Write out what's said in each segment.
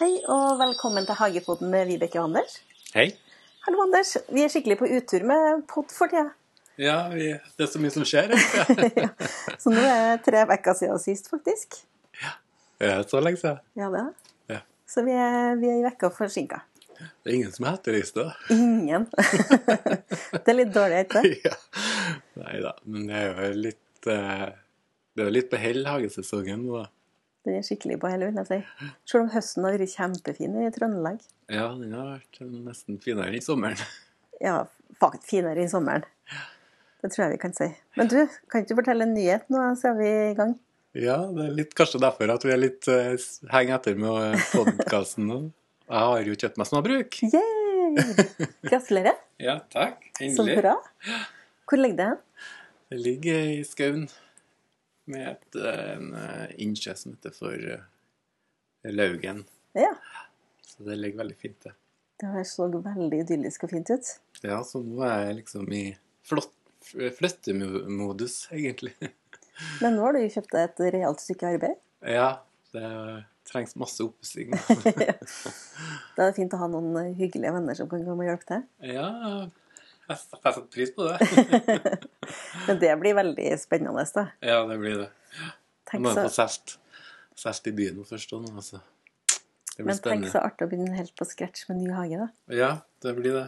Hei og velkommen til Hagepoden med Vibeke og Anders. Hei. Hallo, Anders. Vi er skikkelig på utur med pod for tida. Ja, vi, det er så mye som skjer. Ja. Så nå er det tre uker siden sist, faktisk. Det er så lenge siden. Ja, det er. Ja. Så vi er, vi er i uka forsinka. Det er ingen som har etterlyst det. Ingen. det er litt dårlig, ikke sant? ja. Nei da, men det er jo litt eh, Det er jo litt på hell hagesesongen nå, da. Den er skikkelig på hell, vil jeg si. Selv om høsten har vært kjempefin i Trøndelag. Ja, den har vært nesten finere i sommeren. Ja, faktisk finere i sommeren. Det tror jeg vi kan si. Men du, kan ikke du fortelle en nyhet nå, så er vi i gang? Ja, det er litt, kanskje derfor at vi er litt uh, henger etter med podkasten nå. Jeg har jo kjøpt meg småbruk. Yay! Gratulerer. Ja, takk. Så bra. Hvor ligger det hen? Det ligger i skauen med et, en uh, innsjø som heter for uh, Laugen. Ja. Så det ligger veldig fint, til. Det her så veldig idyllisk og fint ut. Ja, så nå er jeg liksom i flott, flyttemodus, egentlig. Men nå har du jo kjøpt deg et realt stykke arbeid. Ja, det trengs masse oppussing. Da er det fint å ha noen hyggelige venner som kan komme og hjelpe til. Ja, jeg setter pris på det. Men det blir veldig spennende, da. Ja, det blir det. Tenk Må så, få solgt solgt i byen først Også, altså. Det blir men tenk så artig å begynne helt på scratch med ny hage, da. Ja, det blir det.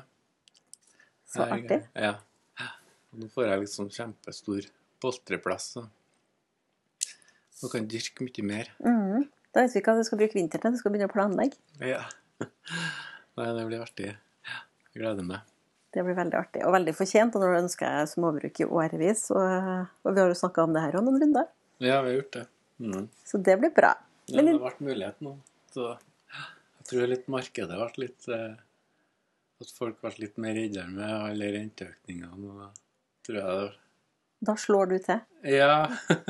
Så Jeg- artig. Ja. Nå får jeg liksom kjempestor boltreplass. Så. Nå kan jeg dyrke mye mer. Mm. Da vet vi hva du skal bruke vinteren til. Du skal begynne å planlegge. Ja. Nei, det blir artig. Jeg gleder meg. Det blir veldig artig, og veldig fortjent. Og du ønsker jeg småbruk i årevis, og, og vi har jo snakka om det her òg noen runder, Ja, vi har gjort det. Mm. så det blir bra. Ja, det har vært mulighet nå. Så jeg tror litt markedet ble litt eh, At folk ble litt mer redde med alle renteøkningene. Tror jeg det da slår du til. Ja.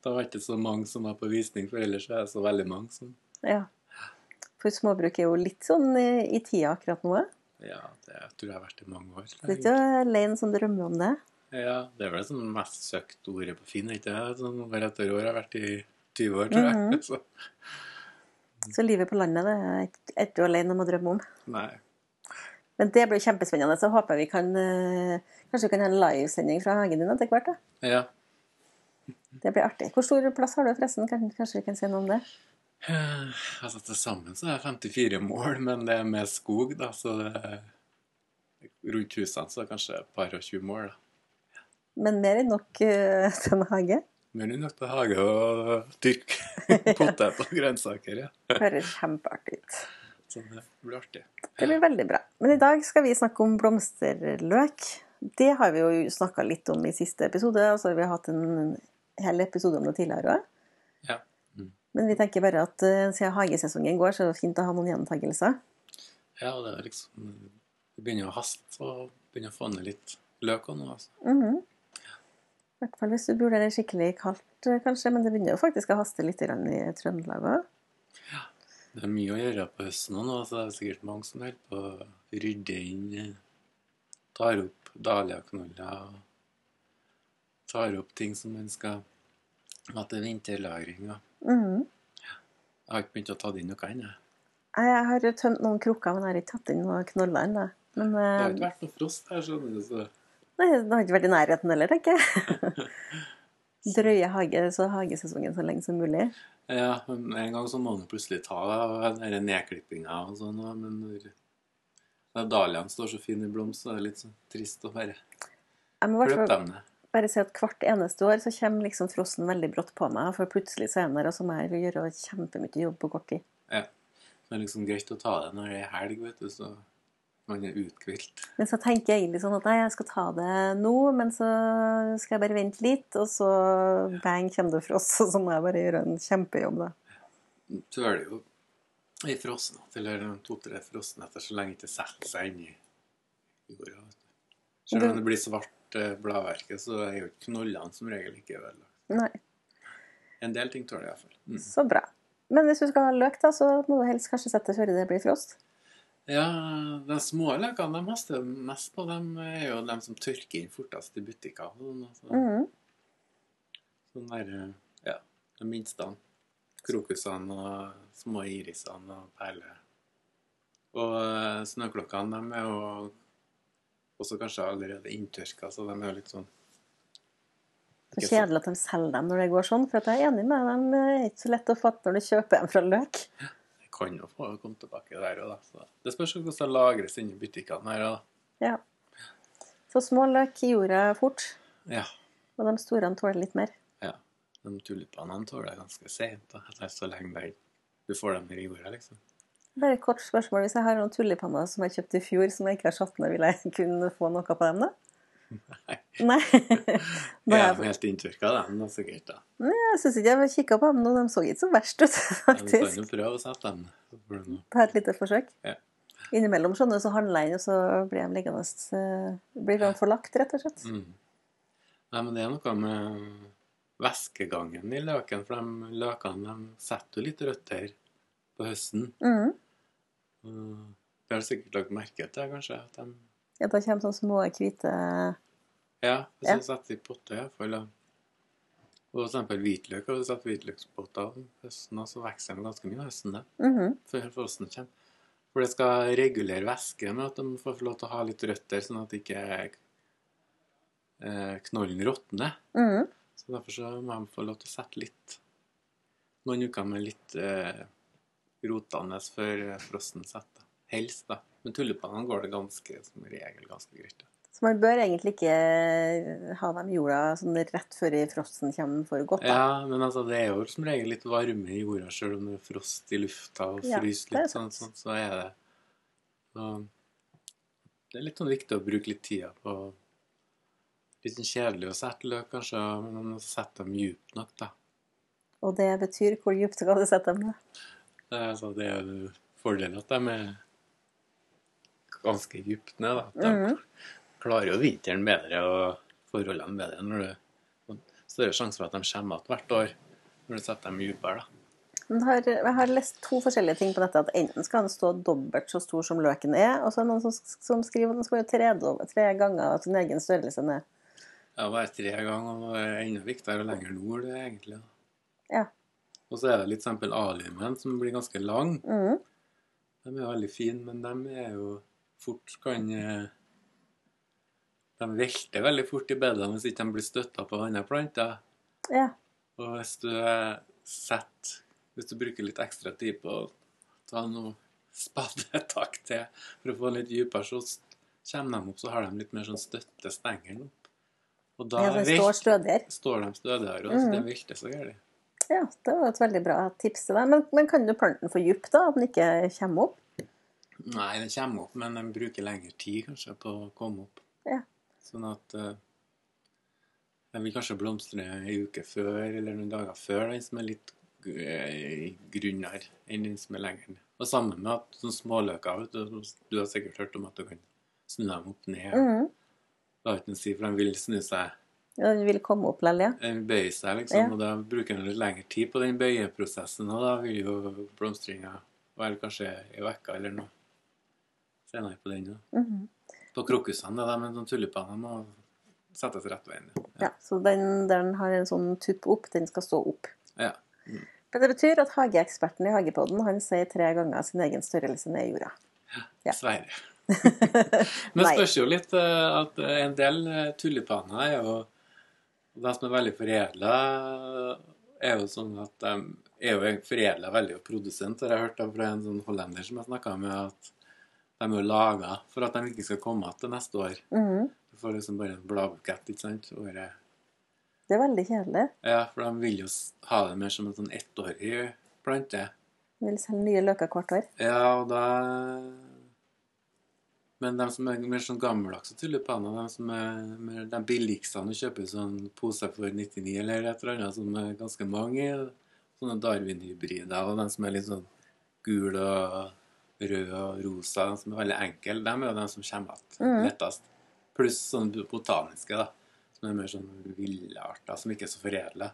Det var ikke så mange som var på visning, for ellers er det så veldig mange som Ja. For småbruk er jo litt sånn i, i tida akkurat nå. Ja, det tror jeg har vært i mange år. Sitter du ikke alene som drømmer om det. Ja, det er vel det som mest søkt ordet på Finn, ikke det? Sånn år etter år. Jeg har vært i 20 år, tror jeg. Mhm. Så, Så livet på landet det er ikke- er ikke du alene om å drømme om. nei. Men det blir kjempespennende. Så håper jeg vi kan eh, Kanskje vi kan ha en livesending fra hagen din etter hvert. da. Ja. Det blir artig. Hvor stor plass har du forresten? Kanskje vi kan si noe om det? Eh, Altså til sammen så er det 54 mål, men det er med skog, da, så det rundt husene så er det kanskje et par og 20 mål. da. Men mer enn nok uh, til en hage. Mer er nok til hage og dyrke potet og grønnsaker, ja. Høres kjempeartig ut. Så det blir artig. Det blir veldig bra. Men i dag skal vi snakke om blomsterløk. Det har vi jo snakka litt om i siste episode, og så har vi hatt en hel episode om det tidligere òg. Ja. Mm. Men vi tenker bare at eh, siden hagesesongen går, så er det fint å ha noen gjentagelser. Ja, det er liksom Det begynner å haste og begynner å få ned litt løk og noe. Altså. Mhm. I hvert fall hvis du bor der det er skikkelig kaldt, eh, kanskje. Men det begynner jo faktisk å haste litt i Trøndelag òg. Det er mye å gjøre på høsten nå, så det er sikkert mange som holder på å rydde inn eh, Tar opp dahliaknoller og tar opp ting som man skal ha til vinterlagring. Mhm. Jeg har ikke begynt å ta inn noe ennå. Jeg har tømt noen krukker, men jeg har ikke tatt inn noen knoller ennå. Det har eh, ikke vært noe frost her, skjønner du. Så nei, det har ikke vært i nærheten heller, tenker jeg. Drøye hage, så hagesesongen så lenge som mulig. ja, men en gang så må man plutselig ta den nedklippinga og sånn. Men når dahliaen står så fin i blomst, så er det litt sånn trist å bare klippe dem ned. Bare si at hvert eneste år så kommer liksom frossen veldig brått på meg, for plutselig så er den der, og så må jeg gjøre kjempemye jobb på kort tid. Ja. Det er liksom greit å ta det når det er helg, vet du, så man er uthvilt. Men så tenker jeg egentlig sånn at nei, jeg skal ta det nå, men så skal jeg bare vente litt, og så bang, kommer det frost, og så må jeg bare gjøre en kjempejobb, da. Så er det jo ei frossen, eller to-tre frossenhetter, så lenge det ikke setter seg inni jorda. vet du. Selv om det blir svart eh, bladverket, så er jo ikke knollene som regel ikke ødelagt. En del ting tåler jeg iallfall. Mm. så bra. Men hvis du skal ha løk, da, så må du helst kanskje sette før det blir frost. Ja, de små løkene de haster mest på. dem er jo de som tørker inn fortest i butikker. sånn, altså. mm. Sånn der, ja, de minste. Krokusene og små irisene og perler. Og eh, snøklokkene, de er jo også kanskje allerede inntørka, så de er litt sånn Så er kjedelig at de selger dem når det går sånn. For jeg er enig med dem. Det er ikke så lett å fatte når du kjøper dem fra Løk. Jeg kan jo få komme tilbake der òg, da. Så det spørs hvordan det lagres inni butikkene her. Da. Ja. Så små løk i jorda fort, Ja. og de store tåler litt mer. ja. De tulipanene tåler ganske seint. Så lenge du får dem i jorda, liksom. Bare et kort spørsmål. Hvis jeg har noen tulipaner som jeg kjøpte i fjor, som jeg ikke har satt ned, vil jeg kunne få noe på dem da? Nei. Nei. Ja, er de helt inntørka, de, da, sikkert. da. Nei, jeg syns ikke jeg kikka på dem nå. De så ikke så verst ut, faktisk. Ja, Du kan jo prøve å sette dem. Ta et lite forsøk. Ja. Innimellom skjønner du, så handler jeg inn, og så blir de liggende Blir de forlagt, rett og slett. Mm. Nei, men det er noe med væskegangen i løken, for de løkene de setter jo litt røtter på høsten. Mm. Og Det har sikkert lagt merke til, kanskje? at de Ja, da kommer sånne små hvite Ja, hvis Ja. du setter i potter, iallfall. Og f.eks. hvitløk. Har du satt hvitløkspotter høsten, så vokser de ganske mye høsten da, Mhm. før frosten kommer. For det skal regulere væsken, at de får lov til å ha litt røtter, sånn at ikke eh, knollen råtner. Mhm. Så derfor så må de få lov til å sette litt Noen uker med litt eh, rotende før frosten setter. Helst, da. Men tulipanene går det ganske, som regel ganske greit. Så man bør egentlig ikke ha dem i jorda sånn rett før frosten kommer for godt. Da. Ja, men altså, det er jo som regel litt varme i jorda, selv om det er frost i lufta og fryser er litt, sånn, sånn, så er det så, Det er litt sånn viktig å bruke litt tida på Litt sånn kjedelig å sette løk, kanskje, men man må sette dem djupt nok, da. Og det betyr hvor dypt skal du sette dem? da? Det er, altså, det er jo fordelen at de er ganske dypt ned. Da. At de Mhm. klarer jo vinteren bedre og forholdene bedre når du og Større sjanse for at de kommer igjen hvert år når du setter dem dypere. Jeg har lest to forskjellige ting på dette. At enten skal den stå dobbelt så stor som løken er, og så er det noen som, som skriver at den skal være tre, tre ganger sin egen størrelse ned. Ja, bare tre ganger, og det enda viktigere og lenger nord, det, egentlig. Ja. Og så er det litt eksempel alimen, som blir ganske lang. Mm. De er veldig fine, men de er jo fort kan eh, De velter veldig fort i bedene hvis ikke de blir støtta på andre planter. Ja. Og hvis du eh, setter Hvis du bruker litt ekstra tid på å ta noe spadetak til for å få litt dypere, så kommer de opp, så har de litt mer sånn støtte stengelen opp. Og da ja, står stødigere. står de stødigere, og så Mhm. det velter så gærent. Ja, det var et veldig bra tips til deg. Men, men kan du plante den for djupt, da? At den ikke kommer opp? Nei, den kommer opp, men den bruker lengre tid kanskje på å komme opp. Ja. Sånn at uh, den vil kanskje blomstre en uke før eller noen dager før den som er litt eh, grunnere enn den som er lenger. Og sammen med at sånne småløker vet du, du har sikkert hørt om at du kan snu dem opp ned. Det har ikke noe å si, for de vil snu seg, Den vil komme opp likevel, ja. Den bøyer seg, liksom. Ja. Og da bruker den litt lengre tid på den bøyeprosessen, og da vil jo blomstringa være kanskje i vekka eller noe senere på den. da. -hmm. På krokusene, da, men sånn tulipaner må settes rett veien. ja. Så den, den har en sånn tupp opp, den skal stå opp. Ja. Men det betyr at hageeksperten i Hagepodden han sier tre ganger sin egen størrelse ned i jorda. Ja. Dessverre. Men det spørs jo litt eh, at en del eh, tulipaner er jo De som er veldig foredla, er jo sånn at de er jo foredla veldig og produsent. Har jeg hørt av fra en sånn hollender som jeg snakka med, at de er jo laga for at de ikke skal komme til neste år. Du får liksom bare en bladbukett, ikke sant? Året. Det er veldig kjedelig. Ja, for de vil jo ha det mer som en sånn ettårig plante. De Vil selge nye løker hvert år. Ja, og da Men de som er mer sånn gammeldagse tulipaner, de som er mer de billigste du kjøper sånn pose for 99 eller et eller annet, som er ganske mange sånne Darwin-hybrider, og de som er litt sånn gule og røde og rosa, de som er veldig enkle, de er jo de som kommer igjen Mhm. lettest. Pluss sånne botaniske, da, som er mer sånn villarter, som ikke er så foredla.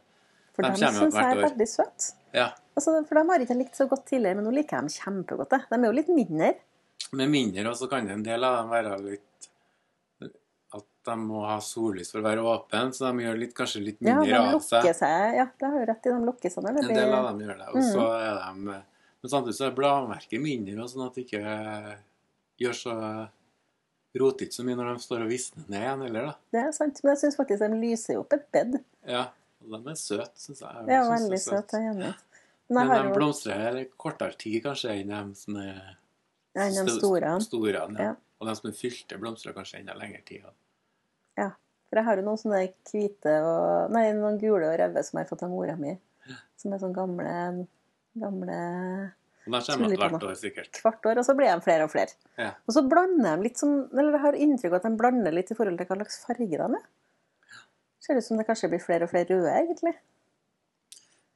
For De jo syns jeg er veldig søte. Ja. Altså, for de har ikke likt så godt tidligere, men nå liker jeg dem kjempegodt. De er jo litt mindre. Med mindre, og så kan en del av dem være litt At de må ha sollys for å være åpne, så de gjør litt, kanskje litt Ja, mindre de av seg. lukker seg. Ja, det har du rett i. De lukker seg når det En del av dem gjør det. Og så er de Men samtidig så er bladmerket mindre, og sånn at det ikke gjør så Roter ikke så mye når de står og visner ned igjen heller, da. Det er sant. Men jeg syns faktisk de lyser opp et bed. Ja. Og de er søte, syns jeg. Synes veldig er søt. Men Men de blomstrer kortere tid kanskje enn de som er enn de store. store ja. Ja. Og de som er fylte, blomstrer kanskje enda lengre tid. Ja. For jeg har jo noen sånne hvite og Nei, noen gule og røde som jeg har fått av mora mi. Som er sånne gamle gamle hvert år, sikkert. hvert år, og så blir de flere og flere. Ja. Og så blander de litt sånn Eller jeg har inntrykk av at de blander litt i forhold til hva slags farge de er. Ser ut som det kanskje blir flere og flere røde, egentlig.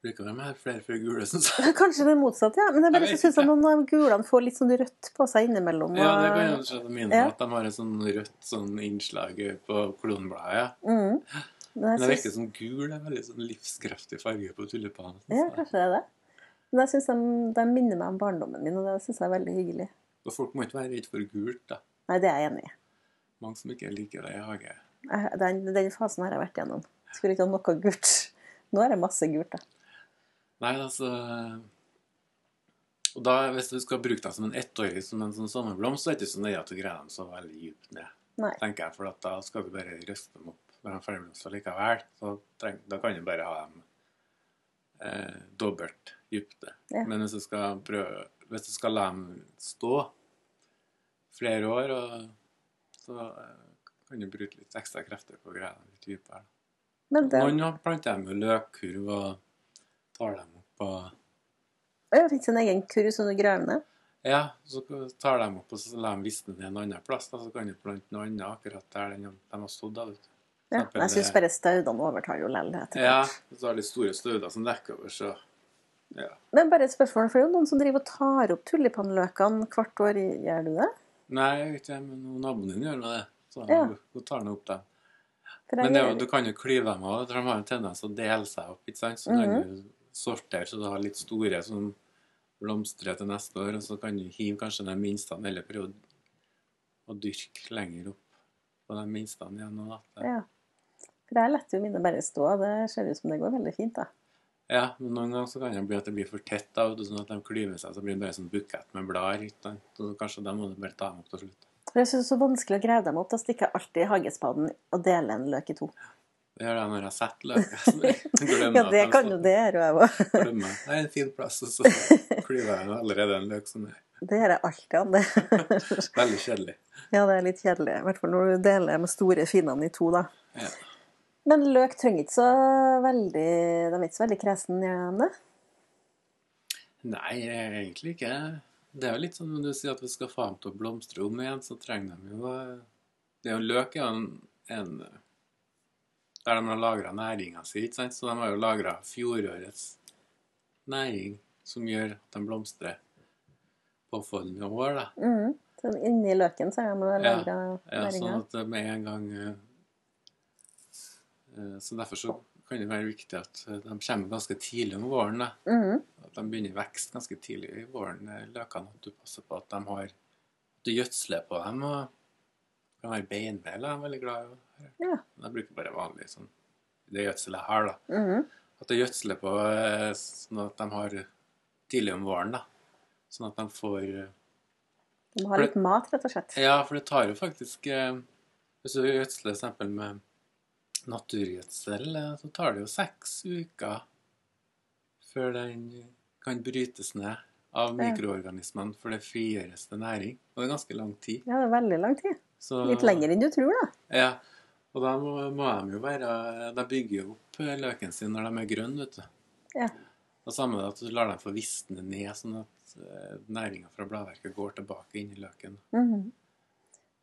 Bruker de her flere for gule, syns jeg. Kanskje det er motsatt, ja. Men jeg bare Jeg syns noen av gulene får litt sånn rødt på seg innimellom. Ja, det kan jeg skjønne mine, Ja. at de har et sånn rødt sånn innslag på kolonnebladet. Ja. Mm. Men det jeg virker som gul er veldig sånn livskraftig farge på tulipanen. ja, kanskje det er det. Men jeg syns de, de minner meg om barndommen min, og det syns jeg er veldig hyggelig. Og folk må ikke være redd for gult, da. Nei, det er jeg enig i. Mange som ikke liker det i hage. Jeg- Den, den fasen har jeg vært gjennom. Skulle ikke ha noe gult. Nå er det masse gult, da. Nei, altså Og da, hvis du skal bruke dem som en ettåring som en sånn sommerblomst, så er det ikke så nøye at du greier dem så veldig dypt ned. Nei. tenker jeg, for da skal du bare røste dem opp når de er ferdigblomstra likevel. Så treng, da kan du bare ha dem eh, dobbelt dypte. Ja. Men hvis du skal prøve Hvis du skal la dem stå flere år, og, så eh, kan du bruke litt ekstra krefter på å greie dem litt dypere. Men det Noen planter dem jo løkkurv og tar dem opp og Ja, fikk en egen kurv som du graver ned. Ja, så tar de opp og så lar de visne ned en annen plass. Da, så kan du plante noe annet akkurat der den, de har stått. Da, vet du. Ja, men jeg syns eh, bare staudene overtar jo lell etter Ja, hvis du har litt store stauder som dekker over, så ja. Men bare et spørsmål, for det er jo noen som driver og tar opp tulipanløkene hvert år. Gjør du det? Nei, jeg vet ikke, men naboen din gjør det. Så Ja. hun, tar nå opp dem. Men det, du kan jo klyve dem av, de har en tendens til å dele seg opp. ikke sant? Så kan du sortere så du har litt store som blomstrer til neste år, og så kan du hive kanskje de minste eller prøve å, dyrke lenger opp på de minste igjen. Og da. Ja. For jeg lar jo mine bare stå. Det ser ut som det går veldig fint, da. Ja, men noen ganger så kan det bli at det blir for tett, da, sånn at de klyver seg, så blir det bare sånn bukett med blader. Så kanskje da må du bare ta dem opp til slutt. Jeg syns det er så vanskelig å grave dem opp. Da stikker jeg alltid hagespaden og deler en løk i to. Det gjør jeg når jeg har sett løk. Ja, det kan jo det gjøre, jeg òg. Glemmer. Det er en fin plass, og så klyver jeg allerede en løk som er Det gjør jeg alltid, Anne. veldig kjedelig. Ja, det er litt kjedelig. I hvert fall når du deler med store finnene i to, da. Ja. Men løk trenger ikke så veldig De er ikke så veldig kresne, gjør de det? Nei, egentlig ikke. Det er jo litt sånn når du sier at vi skal få dem til å blomstre om igjen, så trenger de jo det er jo Løk er en, en Der de har lagra næringa si, ikke sant? Så de har jo lagra fjorårets næring som gjør at de blomstrer påfølgende år, da. Mm. Så inni løken så er de Ja, næringa. Ja, sånn at med en gang eh, eh, Så derfor så kan det være viktig at eh, de kommer ganske tidlig om våren. da. Mm. At de begynner vekst ganske tidlig i våren, eh, løkene. At du passer på at de har at du gjødsler på dem. og kan være beinmel er veldig glad i. Ja. Men Jeg bruker bare vanlig sånn det gjødselet jeg har. da. Mm. At jeg gjødsler på eh, sånn at de har tidlig om våren. da. Sånn at de får eh, De må ha litt litt mat, rett og slett. Ja, for det tar jo faktisk eh, Hvis du gjødsler f.eks. med naturgjødsel, så tar det jo seks uker før den kan brytes ned av mikroorganismene, for det frigjøres til næring. Og det er ganske lang tid. Ja, det er veldig lang tid. Så, Litt lenger enn du tror, da. Ja. Og da må, må de jo være De bygger jo opp eh, løken sin når de er grønne, vet du. Ja. Og samme at du lar dem få visne ned, sånn at uh, næringa fra bladverket går tilbake inn i løken. Mhm.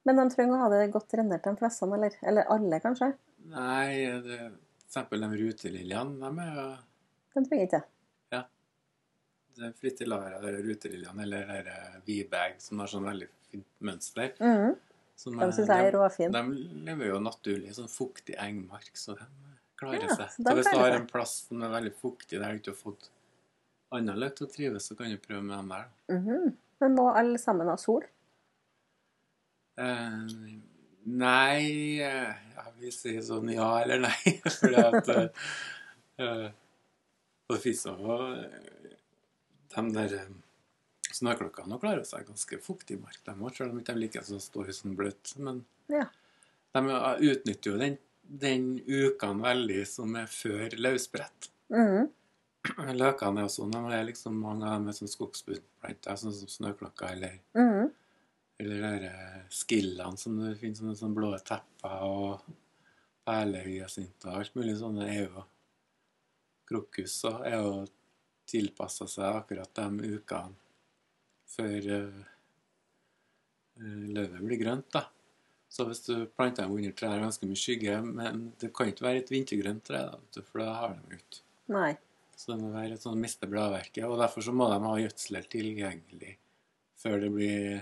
Men de trenger å ha det godt drenert, de fleste, eller? Eller alle, kanskje? Nei, det, for eksempel de ruteliljene, de er jo De trenger ikke det. det er fritillarer, de ruteliljene, eller dere V-bag, som har sånn veldig fint mønster. Mhm. Som De syns jeg er råfin. De lever jo naturlig i sånn fuktig engmark, så de klarer Ja, seg. så Så hvis du har en plass som er veldig fuktig, der du ikke har fått annen løk til å trives, så kan du prøve med dem der. Mhm. Men må alle sammen ha sol? Eh, Nei eh, Jeg vil si sånn ja eller nei. Fordi at eh, eh, Det fins jo eh, de der eh, snøklokkene klarer seg ganske fuktig mark, de òg, selv om de ikke liker å stå i sånn bløtt. Men Ja. de eh, utnytter jo den, den ukene veldig som er før løsbrett. Mm. Løkene er jo sånn, de er liksom mange av dem er sånn skogsbunnplanter, sånn som snøklokka eller mm. Eller de skillene som det finnes sånne, sånne blå tepper og perlehyasinter og alt mulig sånne er jo Krokus er jo tilpassa seg akkurat de ukene før uh, løvet blir grønt, da. Så hvis du planter dem under trær, ganske mye skygge, men det kan ikke være et vintergrønt tre, da, for da har de ikke Nei. så det må være et sånn miste bladverket. Og derfor så må de ha gjødsel tilgjengelig før det blir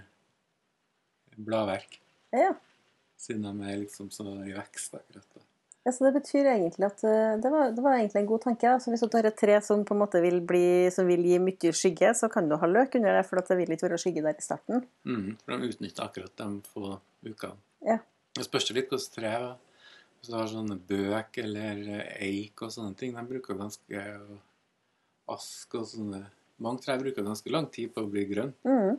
bladverk. Ja. Siden de er liksom så i vekst akkurat da. Ja, så det betyr egentlig at eh, det var, det var egentlig en god tanke. Altså, hvis du har et tre som på en måte vil, bli, som vil gi mye skygge, så kan du ha løk under det, for det vil ikke være skygge der i starten. Mm, for de utnytter akkurat de få ukene. Ja. Det spørs litt hvordan tre. Hvis du har sånne bøk eller eik og sånne ting, de bruker ganske ask og sånne Mange trær bruker ganske lang tid på å bli grønn. Mm.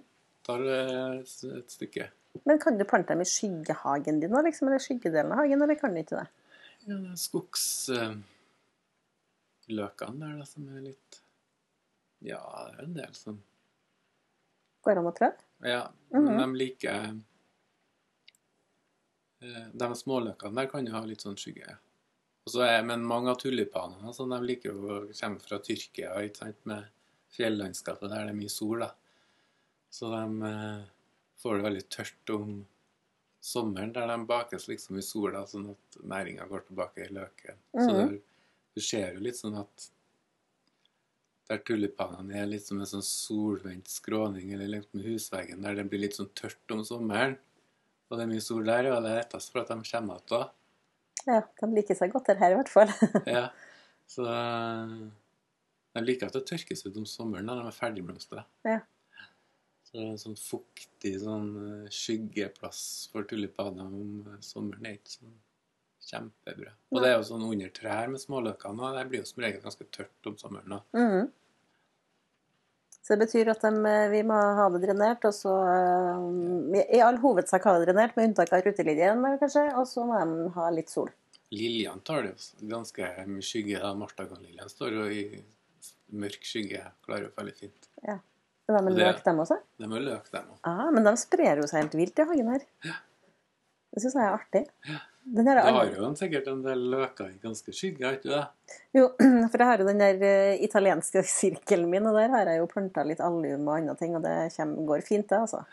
Tar eh, et stykke. Men kan du plante dem i skyggehagen din, liksom, eller skyggedelen av hagen, eller kan du ikke det? Skogsløkene der, da, som er litt Ja, det er en del som Går an å trø? Ja, Mm men de liker eh, De småløkene der kan jo ha litt sånn skygge. Er, men mange av tulipanene altså, de liker jo å komme fra Tyrkia, ikke sant, med fjellandskapet der det er mye sol. da. Så de eh, får det veldig tørt om sommeren, der de bakes liksom i sola, sånn at næringa går tilbake i løken. Så Mhm. du ser jo litt sånn at der tulipanene er litt som en sånn solvendt skråning eller lengt med husveggen, der det blir litt sånn tørt om sommeren, og det er mye sol der, og det er lettest for at de kommer igjen da. Ja, de liker seg godt her, her i hvert fall. Ja. Så eh, de liker at det tørkes ut om sommeren når de er ferdigblomstra. Ja. Så det er en sånn fuktig sånn eh, skyggeplass for tulipaner om sommeren. Det er ikke sånn kjempebra. Og det er jo sånn under trær med småløkene, og det blir jo som regel ganske tørt om sommeren. da. Mhm. Så det betyr at de, eh, vi må ha det drenert, og så eh, I all hovedsak ha det drenert, med unntak av ruteliljen, eh, kanskje, og så må de ha litt sol. Liljene tar det ganske mye skygge. da. Martagonliljen står jo i mørk skygge. Klarer jo veldig fint. De er Det- løk, dem også? De må løk, dem òg. Ah, men de sprer jo seg helt vilt i hagen her. Ja. Det syns jeg er artig. Ja. Er har jo jo sikkert en del løker i ganske skygge, har ikke du det? Jo, for jeg har jo den der eh, italienske sirkelen min, og der har jeg jo planta litt allium og andre ting, og det går fint, det, altså.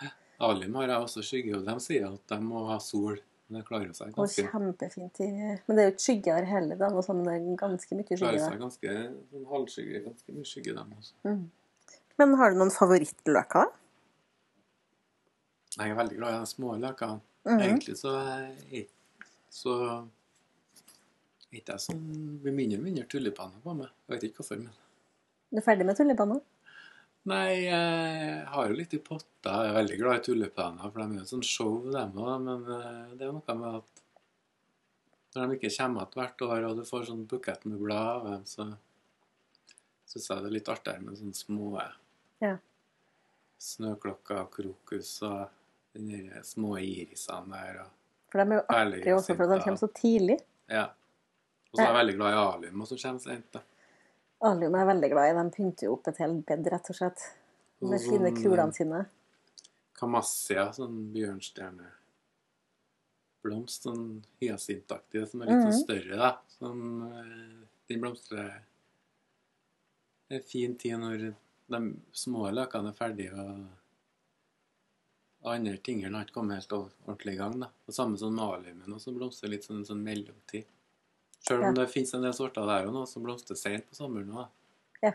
Alium har jeg også skygge, og de sier at de må ha sol. Men det klarer seg ganske Og kjempefint Men det er jo ikke skygge der heller, da. Noe sånn, det er ganske mye skygge der. klarer seg ganske sånn halvskygge. Ganske mye skygge, dem også. Mm. Men har du noen favorittløker? Jeg er veldig glad i de små løkene. Mhm. Egentlig så er så er ikke jeg sånn blir mindre og mindre tulipaner på meg. Jeg vet ikke hvorfor, men Du er ferdig med tulipaner? Nei, jeg har jo litt i potta. Jeg er veldig glad i tulipaner, for de er jo sånn show, dem òg. Men eh, det er noe med at når de ikke kommer igjen hvert år, og du får sånn bukett med blad av dem, så syns jeg det er litt artigere med sånne små Ja. snøklokker, krokus og de små irisene der. Og, For de er jo artige også, for de kommer så tidlig. ja. Og så er jeg veldig glad i alium, og som kommer sent. da. Alium er jeg veldig glad i. De pynter jo opp et helt bed, rett og slett. Med sånn, fine sånn, kulene sine. Kamassia, sånn bjørnstjerne blomst, sånn hyasintaktig, som er litt sånn Mhm. større, da. Som de Den blomstrer Det er fin tid når de små løkene er ferdige, og andre tingene har ikke kommet helt ordentlig i gang. da. Og Samme som aliumen, som blomstrer litt sånn, sånn mellomtid. Selv om Ja. det finnes en del sorter der noe som blomstrer sent på sommeren da. Ja.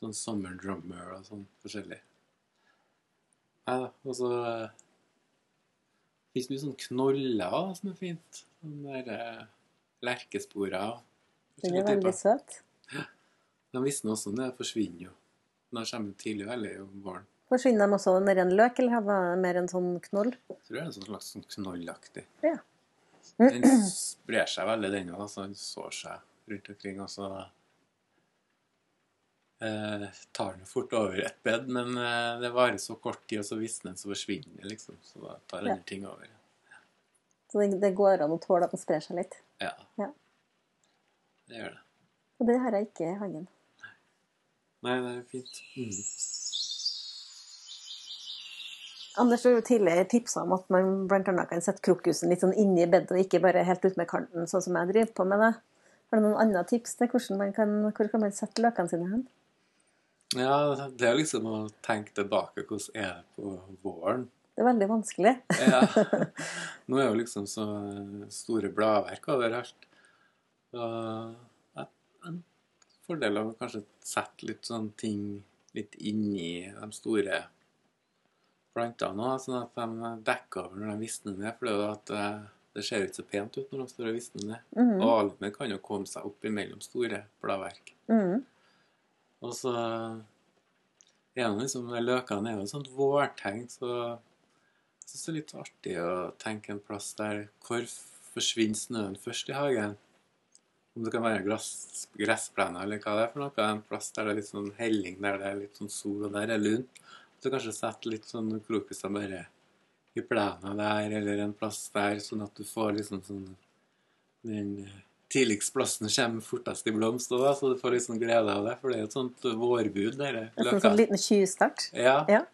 Sånn summer drummer og sånn forskjellig. Nei da. Og så fins det mye sånn knoller også, som er fint. Sånne der eh, lerkesporer. Den er veldig søt. De visner også når det forsvinner jo. Når har kommet tidlig veldig om våren. Forsvinner de også ned i en løk, eller var det mer en sånn knoll? Jeg tror det er en sånn slags knollaktig. Ja. Den sprer seg veldig, den òg. Altså, den sår seg rundt omkring. Og så eh, tar den fort over et bed, men eh, det varer så kort tid, og så visner den, så forsvinner den, liksom. Så da tar Ja. ting over. Så det, det går an å tåle at den sprer seg litt. Ja. Ja. Det gjør det. Og det har jeg ikke i hagen. Nei, det er fint. Mm. Anders har jo tidligere tipsa om at man annet kan sette krokusen litt sånn inni bedet, og ikke bare helt ut med kanten, sånn som jeg driver på med det. Har du noen andre tips til hvordan man kan, hvor kan man sette løkene sine hen? Ja, det er liksom å tenke tilbake. Hvordan er det på våren? Det er veldig vanskelig. Ja. Nå er jo liksom så store bladverk overalt. Og jeg, en fordel av å kanskje sette litt sånne ting litt inni de store plantene òg, sånn at de dekker over når de visner ned. For det er jo at eh, det ser ikke så pent ut når de står og visner ned. Mm. Og almen kan jo komme seg opp imellom store bladverk. Mm. Og så er det liksom Løkene er jo et sånt vårtegn, så jeg syns det er litt artig å tenke en plass der Hvor forsvinner snøen først i hagen? Om det kan være gress, gressplener eller hva det er for noe. En plass der det er litt sånn helling, der det er litt sånn sol, og der er lunt. Så kanskje sette litt sånn krokuser bare i plena der, eller en plass der, sånn at du får liksom sånn den eh, tidligst plassen kommer fortest i blomst òg, så du får litt sånn glede av det. For det er et sånt vårbud, dere En sånn, løka. sånn liten tjuvstart. Ja. Ja.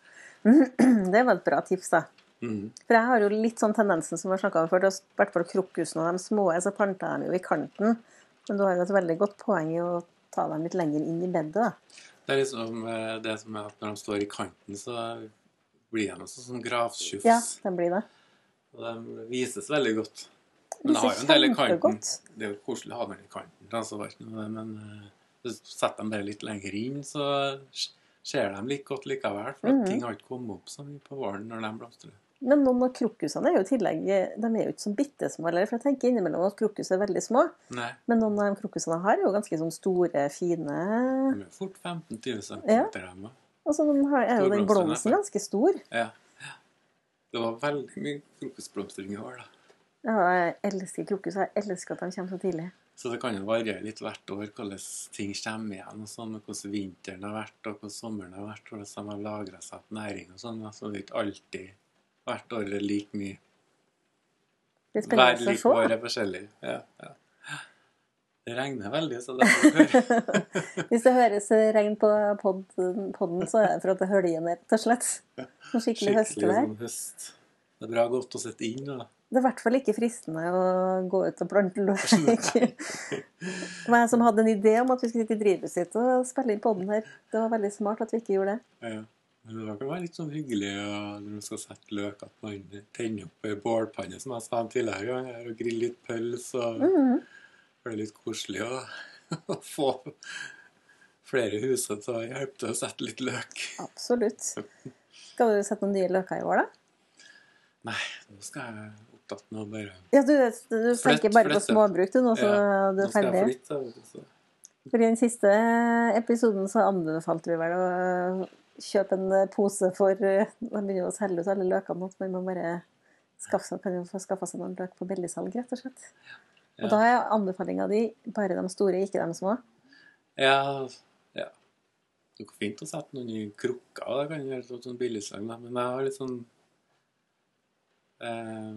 Det var et bra tips, da. Mm. For jeg har jo litt sånn tendensen som vi har snakka om før, i hvert fall krokusene og de små, så planter jeg dem jo i kanten. Men du har jo et veldig godt poeng i å ta dem litt lenger inn i bedet, da. Det er liksom eh, det som er at når de står i kanten, så blir de også sånn gravtjufs. Ja, de blir det. Og de vises veldig godt. Men det har jo en del i kanten. Det er jo koselig å ha dem i kanten, men eh, setter dem bare litt lenger inn, så ser de like godt likevel. For mm -hmm. ting har ikke kommet opp så mye på våren når de blomstrer. Men noen av krokusene er jo i tillegg De er jo ikke så bitte små. For jeg tenker innimellom at krokus er veldig små. Nei, Men noen av de krokusene jeg har, er jo ganske sånn store, fine de er fort 15-20 cm. Ja. Og så den har- er jo den blomsten ganske stor. Ja. ja. Det var veldig mye krokusblomstring i år, da. Ja, jeg elsker krokus. Jeg elsker at de kommer så tidlig. Så det kan jo variere litt hvert år hvordan ting kommer igjen. og sånn, og Hvordan vinteren har vært, og hvordan sommeren har vært, hvordan de har lagra seg opp næring og sånn. Altså, det er ikke alltid hvert år er like mye. Det er Hver spennende å like år er forskjellig. Ja, ja. Det regner veldig, så det høre. Hvis det høres regn på podden, podden, så er det for at det høljer ned, rett og slett. Skikkelig, skikkelig høstvær. sånn høst. Det er bra godt å sitte inn. Da. Det er i hvert fall ikke fristende å gå ut og plante løk. Var jeg som hadde en idé om at vi skulle sitte i drivhuset og spille inn podden her. Det var veldig smart at vi ikke gjorde det. Ja. Men det kan være litt sånn hyggelig når man skal sette løk, at man tenner opp ei bålpanne, som jeg sa tidligere, og griller litt pølse. og mm. Det er litt koselig å, å få flere huser til å hjelpe til å sette litt løk. Absolutt. Skal du sette noen nye løker i år, da? Nei, nå skal jeg opptatt med å bare Ja, du, du tenker bare på småbruk, du, nå så Ja, du Nå er skal jeg ferdig? flytte. For i den siste episoden så anbefalte vi vel å kjøpe en pose for De begynner å selge ut alle løkene men man må bare skaffe kan jo få skaffa seg noen løk på billigsalg, rett og slett. Ja. Og da er anbefalinga di bare de store, ikke de små. Ja, ja. Det går fint å sette noen i krukker, det kan gjøre sånn, sånn billigsalg, men jeg har litt sånn eh,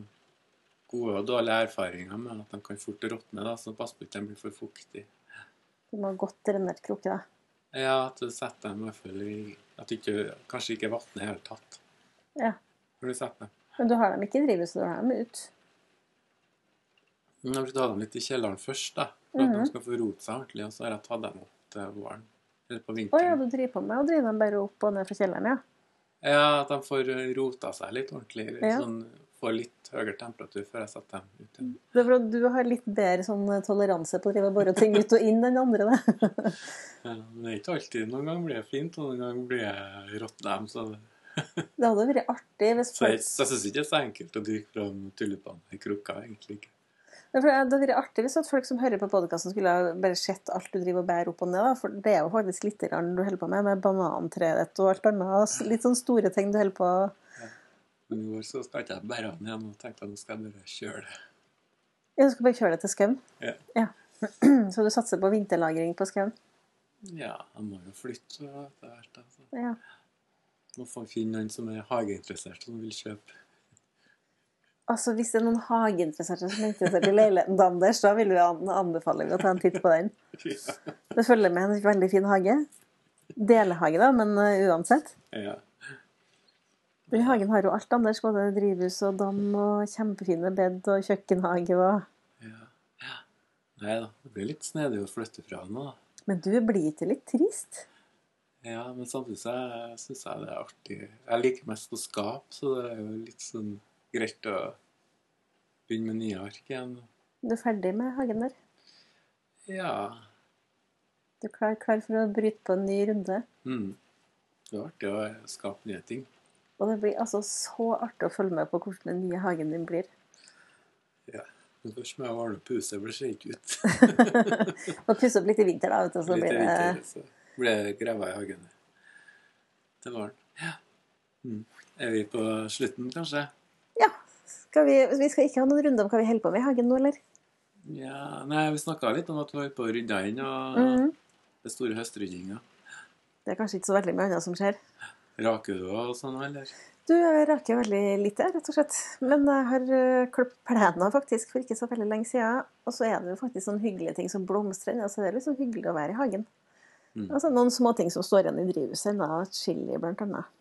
gode og dårlige erfaringer med at de kan fort råtne, da, så pass på at de blir for fuktige. Du må ha godt drenert krukke, da. Ja, at du setter dem i hvert fall i At du ikke, kanskje ikke vatner i det hele tatt Ja. når du setter dem. Men du har dem ikke i drivhuset, du har dem ut. Men Jeg har ha dem litt i kjelleren først, da, for at Mhm. de skal få rote seg ordentlig. Og så har jeg tatt dem opp til våren. Eller på vinteren. Å ja, du driver på med å drive dem bare opp og ned fra kjelleren, ja. Ja, at de får rota seg litt ordentlig. Ja. Sånn, får litt høyere temperatur før jeg setter dem ut igjen. Det er for at du har litt bedre sånn toleranse på å drive og bore ting ut og inn enn andre, det. Ja, men det er ikke alltid. Noen ganger blir det fint, og noen ganger blir det rått dem. Så, Det hadde vært artig hvis så jeg, folk så jeg syns ikke det er så enkelt å dyrke fram tulipaner i krukka, egentlig ikke. Det hadde vært artig hvis folk som hører på podkasten, skulle ha bare sett alt du driver og bærer opp og ned. Da. For det er jo faktisk litt du holder på med, med banantreet ditt og alt annet. Litt sånn store ting du holder på Men i år så ikke jeg bære den igjen. og tenkte at nå skal jeg bare kjøre det. Ja, Du skal bare kjøre det til Skaun? Ja. Så du satser på vinterlagring på Skaun? Ja, jeg må jo flytte etter hvert. Altså. så Ja. Må få finne noen som er hageinteressert, som vil kjøpe. Altså, Hvis det er noen hageinteresserte som er interessert i leiligheten til Anders, da vil vi anbefale å ta en titt på den. Det følger med en veldig fin hage. Delehage, da, men uh, uansett. Ja. Den hagen har jo alt, Anders. Både drivhus og dam og kjempefine bed og kjøkkenhage og ja. ja. Nei da, det blir litt snedig å flytte fra nå, da. Men du blir ikke litt trist? Ja, men samtidig så syns jeg det er artig. Jeg liker mest å skape, så det er jo litt sånn greit å begynne med nye ark igjen. Du er ferdig med hagen der? Ja. Du er klar, klar for å bryte på en ny runde? Mm. Det er artig å skape nye ting. Og det blir altså så artig å følge med på hvordan den nye hagen din blir. Ja. Men først må jeg opp huset, for det ser ikke ut. Og pusse opp litt i vinter, da, vet du, så Litt blir det vinter, så blir det greva i hagen. Til våren. Ja. Mm. Er vi på slutten, kanskje? Ja. Skal vi, vi skal ikke ha noen runde om hva vi holder på med i hagen nå, eller? Ja, nei, vi snakka litt om at vi holder på å rydde inn, og Mhm. det store høstryddinga. Det er kanskje ikke så veldig mye annet som skjer. Raker du og sånn, eller? Du jeg raker veldig lite, rett og slett. Men jeg har uh, klippet plena faktisk for ikke så veldig lenge siden. Og så er det jo faktisk sånne hyggelige ting som blomstrer. Altså, det er liksom hyggelig å være i hagen. Mm. Altså Noen små ting som står igjen i drivhuset. Da, chili, blant annet.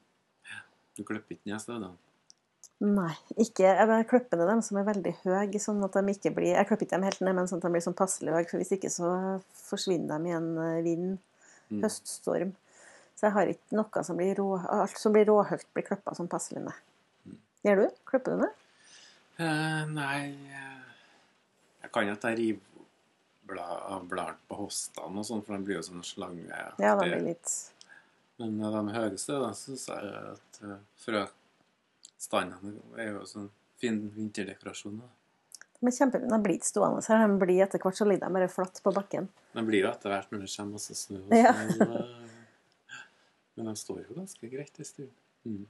Ja. Du klipper ikke ned da? Nei, ikke Jeg klipper ned dem som er veldig høye, sånn at de ikke blir Jeg klipper ikke dem helt ned, men sånn at de blir sånn passelig høye, for hvis ikke så forsvinner de i en eh, vind, Mm. høststorm. Så jeg har ikke noe som blir rå Alt som blir råhøyt, blir klippa som passelig ned. Gjør du? Klipper du ned? Uh, nei eh, Jeg kan at jeg river bla, av bladene på hostene og sånn, for de blir jo sånn slange. Ja, de blir litt Men når de det, da syns jeg at uh, frøstandene er jo sånn fin vinterdekorasjon. da. Men kjempe. De blir ikke stående her. De blir etter hvert så ligger de bare flatt på bakken. De blir jo etter hvert når det kommer masse snø. Og sånn, eh, men de står jo ganske greit en stund. Mm.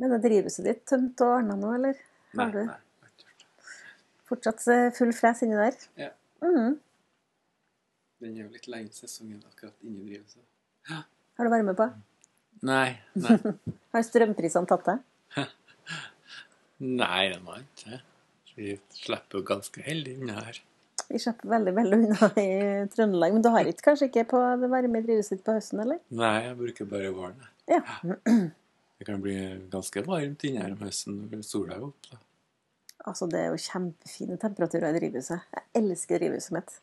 Men er drivhuset ditt tømt og ordna nå, eller? Nei, nei, gjort det. fortsatt eh, full fres inni der? Ja. Mm. Den er jo litt lenge sesongen akkurat inni drivhuset. Har du varme på? Nei, nei. Har strømprisene tatt deg? nei, de har ikke. Vi slipper jo ganske heldig unna her. Vi slipper veldig veldig unna i Trøndelag. Men du har ikke, kanskje ikke på det varme drivhuset på høsten, eller? Nei, jeg bruker bare våren. Ja. Det kan bli ganske varmt inne her om høsten når sola er oppe. Altså, det er jo kjempefine temperaturer i drivhuset. Jeg elsker drivhuset mitt.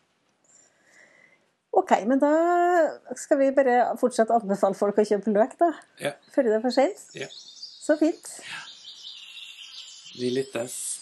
OK, men da skal vi bare fortsatt anbefale folk å kjøpe løk, da. Ja. Før det er for sent. Ja. Så fint. Vi lyttes.